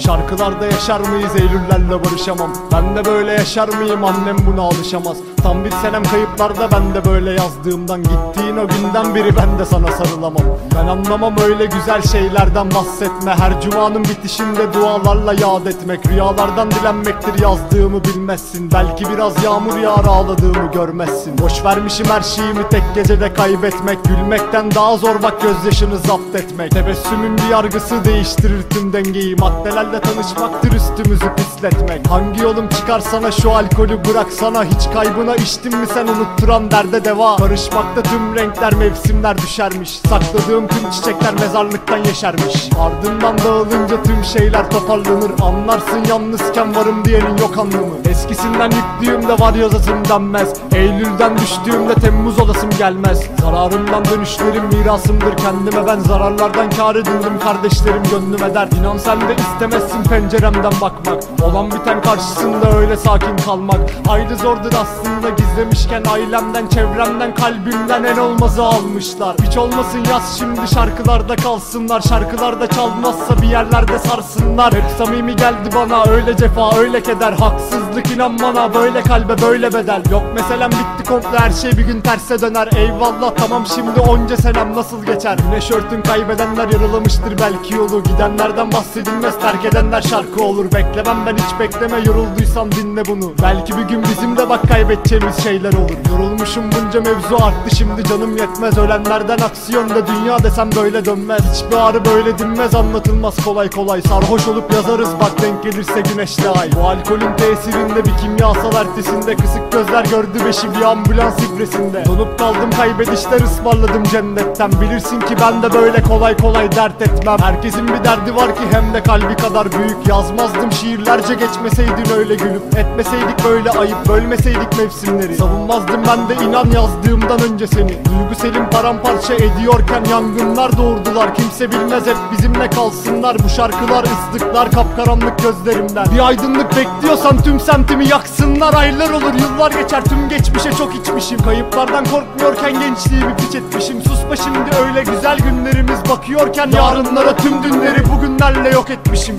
Şarkılarda yaşar mıyız? Eylüllerle barışamam. Ben de böyle yaşar mıyım? Annem buna alışamaz. Tam bir senem kayıplarda ben de böyle yazdığımdan Gittiğin o günden beri ben de sana sarılamam. Ben anlamam öyle güzel şeylerden bahsetme. Her cumanın bitişinde dualarla yad etmek Rüyalardan dilenmektir yazdığımı bilmezsin. Belki biraz yağmur yağar ağladığımı görmezsin. Boş vermişim her şeyimi tek gecede kaybetmek. Gülmekten daha zor bak gözyaşını zapt etmek. Tebessümün bir yargısı değiştirir tüm dengeyi. Maddelerle tanışmaktır üstümüzü pisletmek. Hangi yolum çıkar sana şu alkolü bıraksana. Hiç kaybına içtin mi sen unutturan derde deva. Barışmakta tüm renkler mevsimler düşermiş. Sakladığım tüm çiçekler mezarlıktan yeşermiş. Ardından dağılınca tüm şeyler toparlanır. Anlarsın yalnızken varım diyenin yok anlamı. Eskisinden yüklüğümde var yazasım denmez. Eylül'den düştüğümde Temmuz olasım gelmez. Zararımdan dönüşlerim mirasımdır kendime. Ben Zararlardan kar edindim kardeşlerim gönlüm eder İnan sen de istemezsin penceremden bakmak. Olan biten karşısında öyle sakin kalmak. Ayrı zordur aslında gizlemişken ailemden Çevremden kalbimden en olmazı almışlar. Hiç olmasın yaz şimdi şarkılarda kalsınlar. Şarkılarda çalmazsa bir yerlerde sarsınlar. Hep samimi geldi bana öyle cefa öyle keder. Haksızlık inan bana böyle kalbe böyle bedel. Yok meselem bitti komple her şey bir gün terse döner. Eyvallah tamam şimdi onca senem nasıl geçer? Güneş örtün kaybedenler yaralamıştır belki yolu. Gidenlerden bahsedilmez terk edenler şarkı olur. Beklemem ben hiç bekleme yorulduysam dinle bunu. Belki bir gün bizim de bak kaybedeceğimiz şeyler olur. Yorulmuşum bunca mevzu arttı şimdi canım yetmez. Ölenlerden aksiyonda dünya desem böyle dönmez. Hiçbir ağrı böyle dinmez anlatılmaz kolay kolay. Sarhoş olup yazarız bak denk gelirse güneşli ay. Bu alkolün tesirinde bir kimyasal ertesinde Kısık gözler gördü beşi bir ambulans ibresinde Donup kaldım kaybedişler ısmarladım cennetten. Bilirsin ki ben de böyle kolay kolay dert etmem. Herkesin bir derdi var ki hem de kalbi kadar büyük. Yazmazdım şiirlerce geçmeseydin öyle gülüp Etmeseydik böyle ayıp. Bölmeseydik mevsimleri Savunmazdım ben de inan yazdığımdan önce seni. Duygu selim paramparça ediyorken yangınlar doğurdular. Kimse bilmez hep bizimle kalsınlar. Bu şarkılar ıslıklar kapkaranlık gözlerimden. Bir aydınlık bekliyorsan tüm semtimi yaksınlar. Aylar olur yıllar geçer. Tüm geçmişe çok içmişim. Kayıplardan korkmuyorken gençliğimi piç etmişim. Susma şimdi öyle güzel günlerimiz bakıyorken Yarınlara tüm dünleri bugünlerle yok etmişim